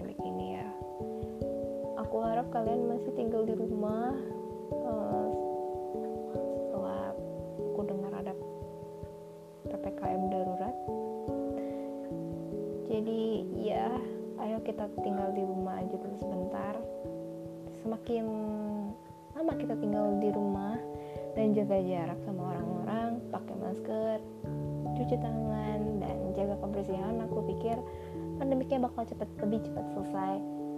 dari pandemi ini ya. Aku harap kalian masih tinggal di rumah uh, setelah aku dengar ada ppkm darurat. Jadi ya ayo kita tinggal di rumah aja dulu sebentar. Semakin lama kita tinggal di rumah dan jaga jarak sama orang-orang pakai masker cuci tangan dan jaga kebersihan aku pikir pandemiknya bakal cepat lebih cepat selesai.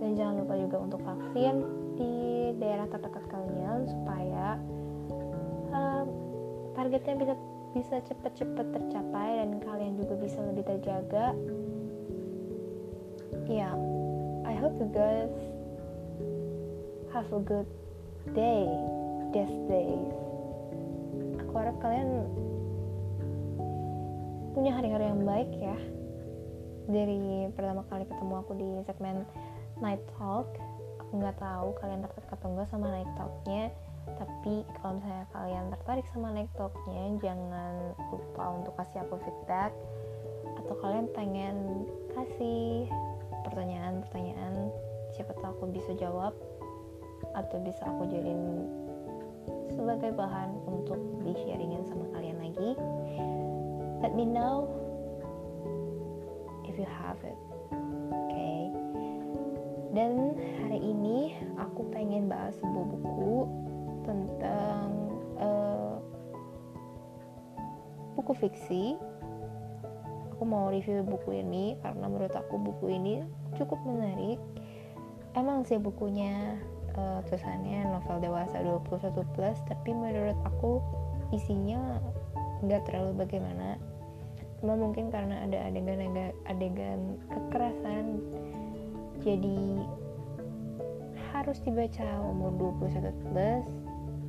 Dan jangan lupa juga untuk vaksin di daerah terdekat kalian supaya um, targetnya bisa bisa cepat-cepat tercapai dan kalian juga bisa lebih terjaga. Ya yeah, I hope you guys have a good day these days aku harap kalian punya hari-hari yang baik ya dari pertama kali ketemu aku di segmen Night Talk aku nggak tahu kalian tertarik atau enggak sama Night Talknya tapi kalau misalnya kalian tertarik sama Night Talknya jangan lupa untuk kasih aku feedback atau kalian pengen kasih pertanyaan-pertanyaan siapa tahu aku bisa jawab atau bisa aku jadiin sebagai bahan untuk di sharingin sama kalian lagi. Let me know you have it. Okay? dan hari ini aku pengen bahas sebuah buku tentang uh, buku fiksi. Aku mau review buku ini karena menurut aku buku ini cukup menarik. Emang sih bukunya uh, tulisannya novel dewasa 21 plus tapi menurut aku isinya nggak terlalu bagaimana cuma mungkin karena ada adegan adegan kekerasan jadi harus dibaca umur 21 plus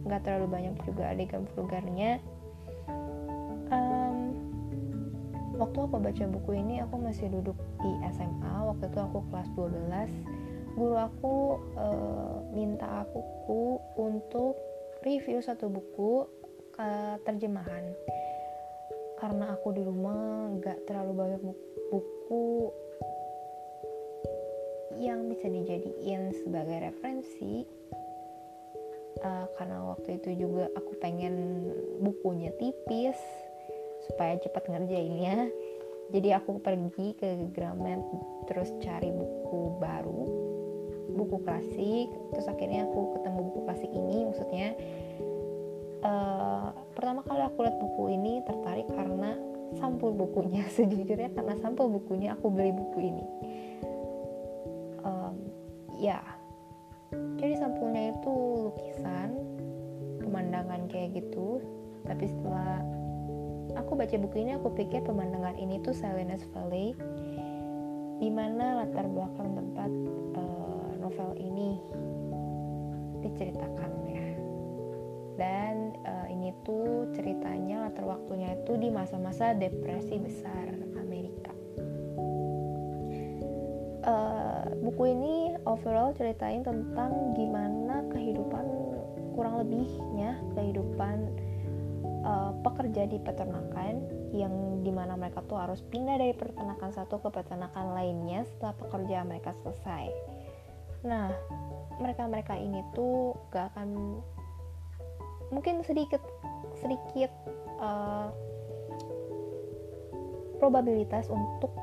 nggak terlalu banyak juga adegan vulgarnya. Um, waktu aku baca buku ini aku masih duduk di SMA waktu itu aku kelas 12 guru aku uh, minta aku untuk review satu buku uh, terjemahan karena aku di rumah nggak terlalu banyak buku yang bisa dijadiin sebagai referensi uh, karena waktu itu juga aku pengen bukunya tipis supaya cepat ngerjainnya. Jadi aku pergi ke Gramet terus cari buku baru buku klasik terus akhirnya aku ketemu buku klasik ini. Maksudnya uh, pertama kali aku lihat buku ini tertarik karena sampul bukunya. Sejujurnya karena sampul bukunya aku beli buku ini. Um, ya. Jadi sampulnya itu lukisan pemandangan kayak gitu. Tapi setelah aku baca buku ini aku pikir pemandangan ini tuh Salinas Valley di mana latar belakang tempat uh, novel ini diceritakan dan uh, ini tuh ceritanya latar waktunya itu di masa-masa depresi besar Amerika. Uh, buku ini overall ceritain tentang gimana kehidupan kurang lebihnya kehidupan uh, pekerja di peternakan yang di mana mereka tuh harus pindah dari peternakan satu ke peternakan lainnya setelah pekerjaan mereka selesai. Nah, mereka-mereka ini tuh gak akan mungkin sedikit sedikit uh, probabilitas untuk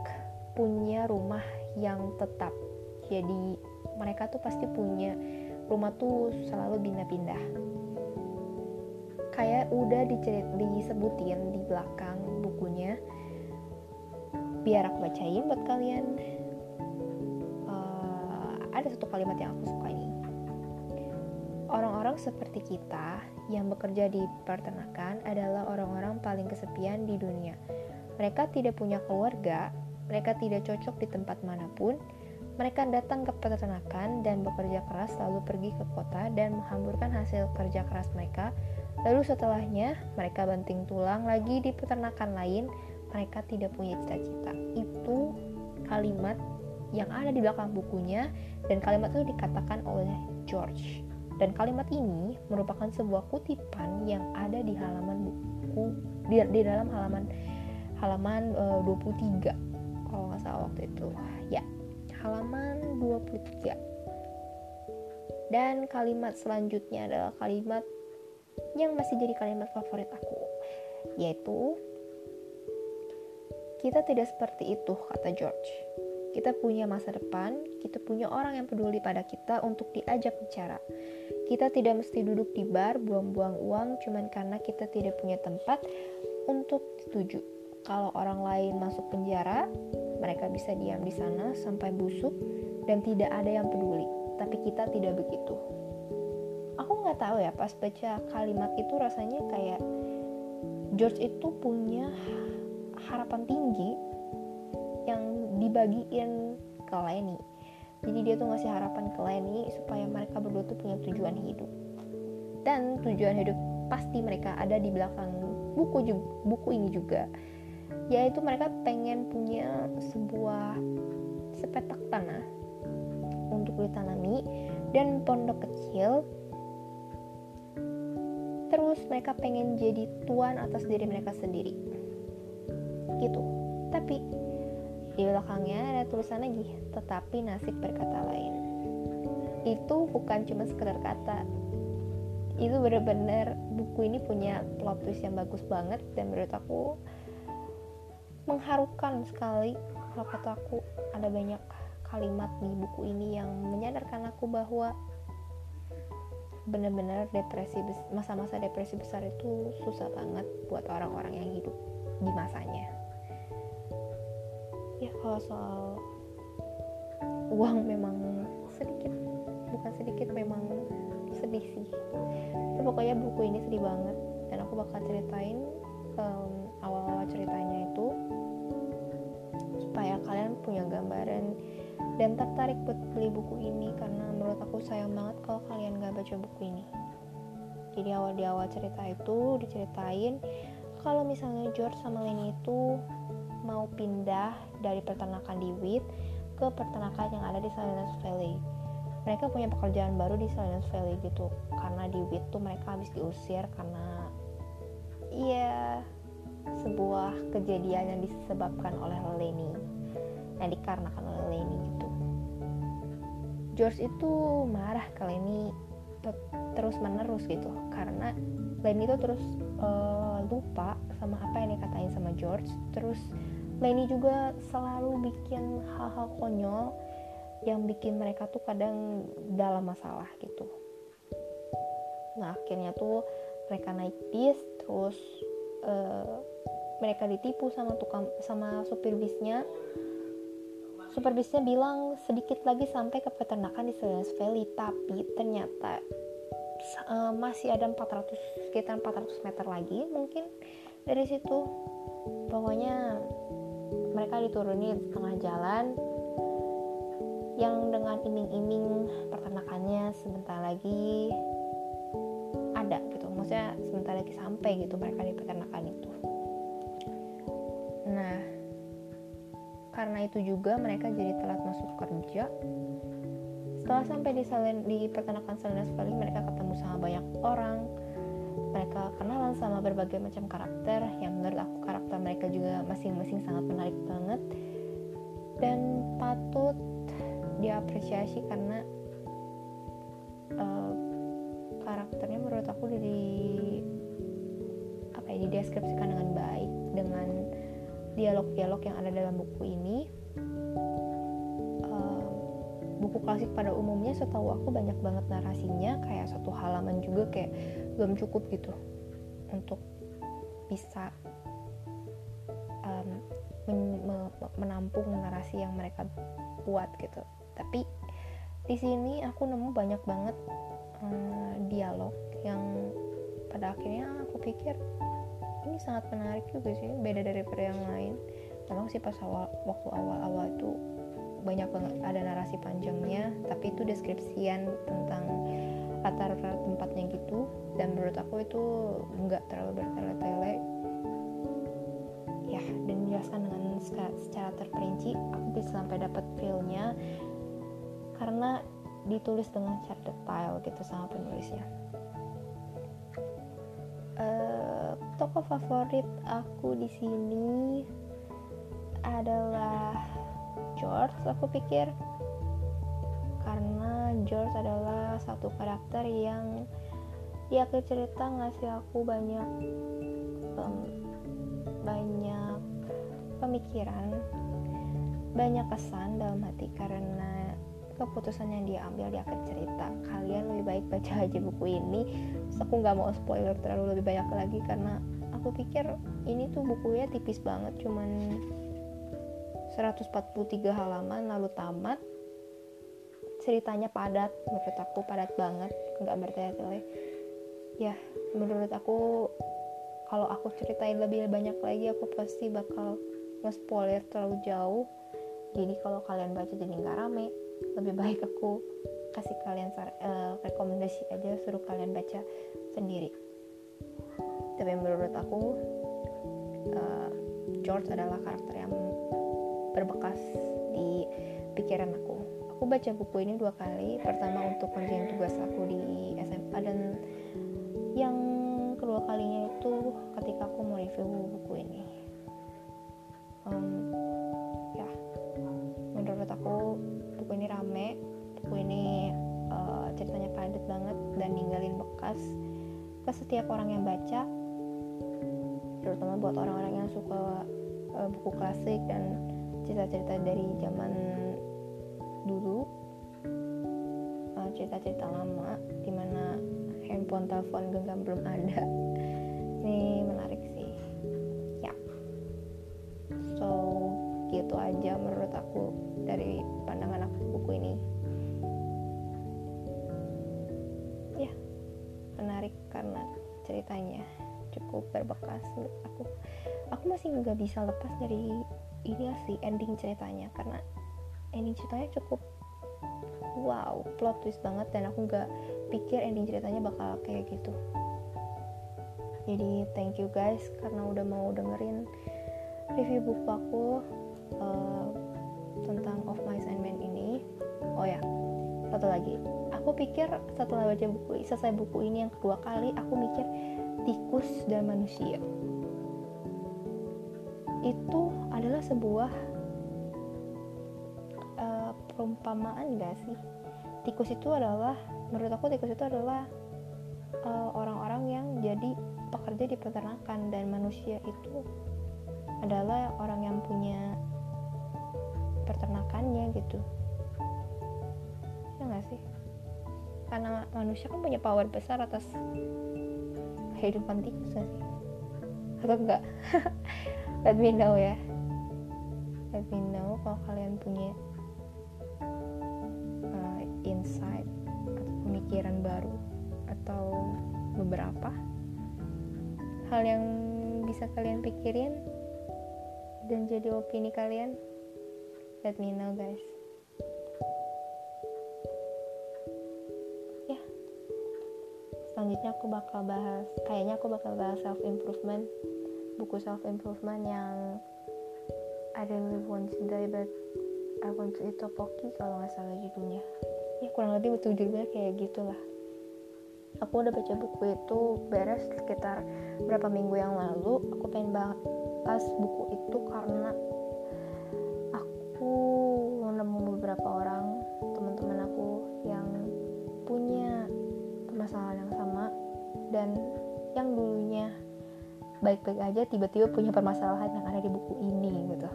punya rumah yang tetap. Jadi mereka tuh pasti punya rumah tuh selalu pindah-pindah. Kayak udah dicerit disebutin di belakang bukunya biar aku bacain buat kalian. Uh, ada satu kalimat yang aku suka ini Orang-orang seperti kita yang bekerja di peternakan adalah orang-orang paling kesepian di dunia. Mereka tidak punya keluarga, mereka tidak cocok di tempat mana pun. Mereka datang ke peternakan dan bekerja keras lalu pergi ke kota dan menghamburkan hasil kerja keras mereka. Lalu setelahnya mereka banting tulang lagi di peternakan lain. Mereka tidak punya cita-cita. Itu kalimat yang ada di belakang bukunya dan kalimat itu dikatakan oleh George. Dan kalimat ini merupakan sebuah kutipan yang ada di halaman buku di, di dalam halaman halaman uh, 23 kalau nggak salah waktu itu. Ya halaman 23 dan kalimat selanjutnya adalah kalimat yang masih jadi kalimat favorit aku yaitu kita tidak seperti itu kata George kita punya masa depan, kita punya orang yang peduli pada kita untuk diajak bicara. Kita tidak mesti duduk di bar, buang-buang uang cuman karena kita tidak punya tempat untuk dituju. Kalau orang lain masuk penjara, mereka bisa diam di sana sampai busuk dan tidak ada yang peduli. Tapi kita tidak begitu. Aku nggak tahu ya pas baca kalimat itu rasanya kayak George itu punya harapan tinggi dibagiin ke Lenny jadi dia tuh ngasih harapan ke Lenny supaya mereka berdua tuh punya tujuan hidup. Dan tujuan hidup pasti mereka ada di belakang buku buku ini juga. Yaitu mereka pengen punya sebuah sepetak tanah untuk ditanami dan pondok kecil. Terus mereka pengen jadi tuan atas diri mereka sendiri. Gitu. Tapi di belakangnya ada tulisan lagi, tetapi nasib berkata lain. Itu bukan cuma sekedar kata. Itu benar-benar buku ini punya plot twist yang bagus banget dan menurut aku mengharukan sekali kalau kata aku ada banyak kalimat di buku ini yang menyadarkan aku bahwa benar-benar depresi masa-masa depresi besar itu susah banget buat orang-orang yang hidup di masanya ya kalau soal uang memang sedikit. Bukan sedikit memang sedih sih. Tapi pokoknya buku ini sedih banget. Dan aku bakal ceritain um, awal-awal ceritanya itu supaya kalian punya gambaran dan tertarik buat beli buku ini. Karena menurut aku sayang banget kalau kalian gak baca buku ini. Jadi awal di awal cerita itu diceritain kalau misalnya George sama Lenny itu mau pindah dari peternakan di Wheat ke peternakan yang ada di Salinas Valley. Mereka punya pekerjaan baru di Salinas Valley gitu, karena di Wheat tuh mereka habis diusir karena iya sebuah kejadian yang disebabkan oleh Lenny, yang dikarenakan oleh Lenny gitu. George itu marah ke Lenny terus menerus gitu karena Lenny itu terus uh, lupa sama apa yang dikatain sama George terus Lenny juga selalu bikin hal-hal konyol yang bikin mereka tuh kadang dalam masalah gitu. Nah akhirnya tuh mereka naik bis terus uh, mereka ditipu sama tukang sama supir bisnya. Supir bisnya bilang sedikit lagi sampai ke peternakan di Silence Valley tapi ternyata uh, masih ada 400 sekitar 400 meter lagi mungkin dari situ. Pokoknya mereka dituruni di tengah jalan yang dengan iming-iming pertanakannya sebentar lagi ada gitu. Maksudnya sebentar lagi sampai gitu mereka di peternakan itu. Nah karena itu juga mereka jadi telat masuk kerja. Setelah sampai di di peternakan Salinas Valley mereka ketemu sama banyak orang mereka kenalan sama berbagai macam karakter yang menurut aku karakter mereka juga masing-masing sangat menarik banget. Dan patut diapresiasi karena uh, karakternya menurut aku di apa ya dideskripsikan dengan baik dengan dialog-dialog yang ada dalam buku ini buku klasik pada umumnya setahu aku banyak banget narasinya kayak satu halaman juga kayak belum cukup gitu untuk bisa um, men menampung narasi yang mereka buat gitu. Tapi di sini aku nemu banyak banget um, dialog yang pada akhirnya aku pikir ini sangat menarik juga sih beda daripada yang lain. Memang sih pas awal waktu awal-awal itu banyak banget ada narasi panjangnya tapi itu deskripsian tentang latar tempatnya gitu. Dan menurut aku itu nggak terlalu bertele-tele. Ya dan dijelaskan dengan secara terperinci aku bisa sampai dapat feelnya karena ditulis dengan cara detail gitu sama penulisnya. Uh, tokoh favorit aku di sini adalah George aku pikir. Karena George adalah satu karakter yang di akhir cerita ngasih aku banyak um, banyak pemikiran banyak kesan dalam hati karena keputusan yang dia ambil di akhir cerita. Kalian lebih baik baca aja buku ini. Terus aku nggak mau spoiler terlalu lebih banyak lagi karena aku pikir ini tuh bukunya tipis banget cuman 143 halaman lalu tamat. Ceritanya padat menurut aku padat banget nggak bertele-tele ya. Menurut aku kalau aku ceritain lebih banyak lagi aku pasti bakal nge-spoiler terlalu jauh. Jadi kalau kalian baca jadi nggak rame lebih baik aku kasih kalian uh, rekomendasi aja suruh kalian baca sendiri. Tapi menurut aku uh, George adalah karakter yang berbekas di pikiran aku. Aku baca buku ini dua kali. Pertama untuk ngerjain tugas aku di SMA dan yang kedua kalinya itu ketika aku mau review buku ini. Um, ya menurut aku buku ini rame. Buku ini uh, ceritanya padat banget dan ninggalin bekas ke setiap orang yang baca terutama buat orang-orang yang suka uh, buku klasik dan cerita-cerita dari zaman dulu. Uh, cerita-cerita lama di mana handphone telepon genggam belum ada. Ini menarik sih. Ya. So gitu aja menurut aku dari pandangan aku buku ini. Ya menarik karena ceritanya cukup berbekas aku. Aku masih nggak bisa lepas dari ini sih ending ceritanya karena ending ceritanya cukup wow plot twist banget dan aku nggak pikir ending ceritanya bakal kayak gitu. Jadi thank you guys karena udah mau dengerin review buku aku uh, tentang Of My Sandman ini. Oh ya satu lagi. Aku pikir setelah baca buku selesai buku ini yang kedua kali aku mikir tikus dan manusia itu adalah sebuah perumpamaan gak sih? Tikus itu adalah menurut aku tikus itu adalah uh, orang-orang uh, yang jadi pekerja di peternakan dan manusia itu adalah orang yang punya peternakannya gitu. Ya gak sih? Karena manusia kan punya power besar atas kehidupan tikus gak sih? Atau enggak let me know ya. Let me know kalau kalian punya insight atau pemikiran baru atau beberapa hal yang bisa kalian pikirin dan jadi opini kalian let me know guys. Ya. Selanjutnya aku bakal bahas kayaknya aku bakal bahas self improvement buku self improvement yang I really want to die but I want to eat topoki kalau nggak salah judulnya. Ya kurang lebih betul judulnya kayak gitulah. Aku udah baca buku itu beres sekitar berapa minggu yang lalu. Aku pengen pas buku itu karena aku nemu beberapa orang teman-teman aku yang punya permasalahan yang sama dan yang dulunya baik-baik aja tiba-tiba punya permasalahan yang ada di buku ini gitu.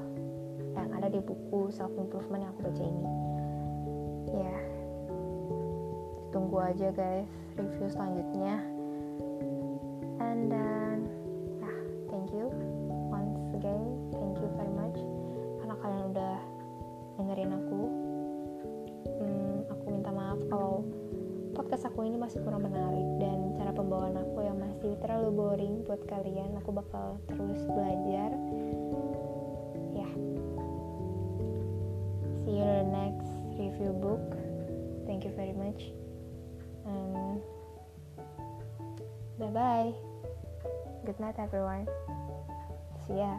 Yang ada di buku self improvement yang aku baca ini. Ya. Tunggu aja guys review selanjutnya podcast aku ini masih kurang menarik dan cara pembawaan aku yang masih terlalu boring buat kalian aku bakal terus belajar. Ya. Yeah. see you in the next review book. Thank you very much. And bye bye good night everyone. See ya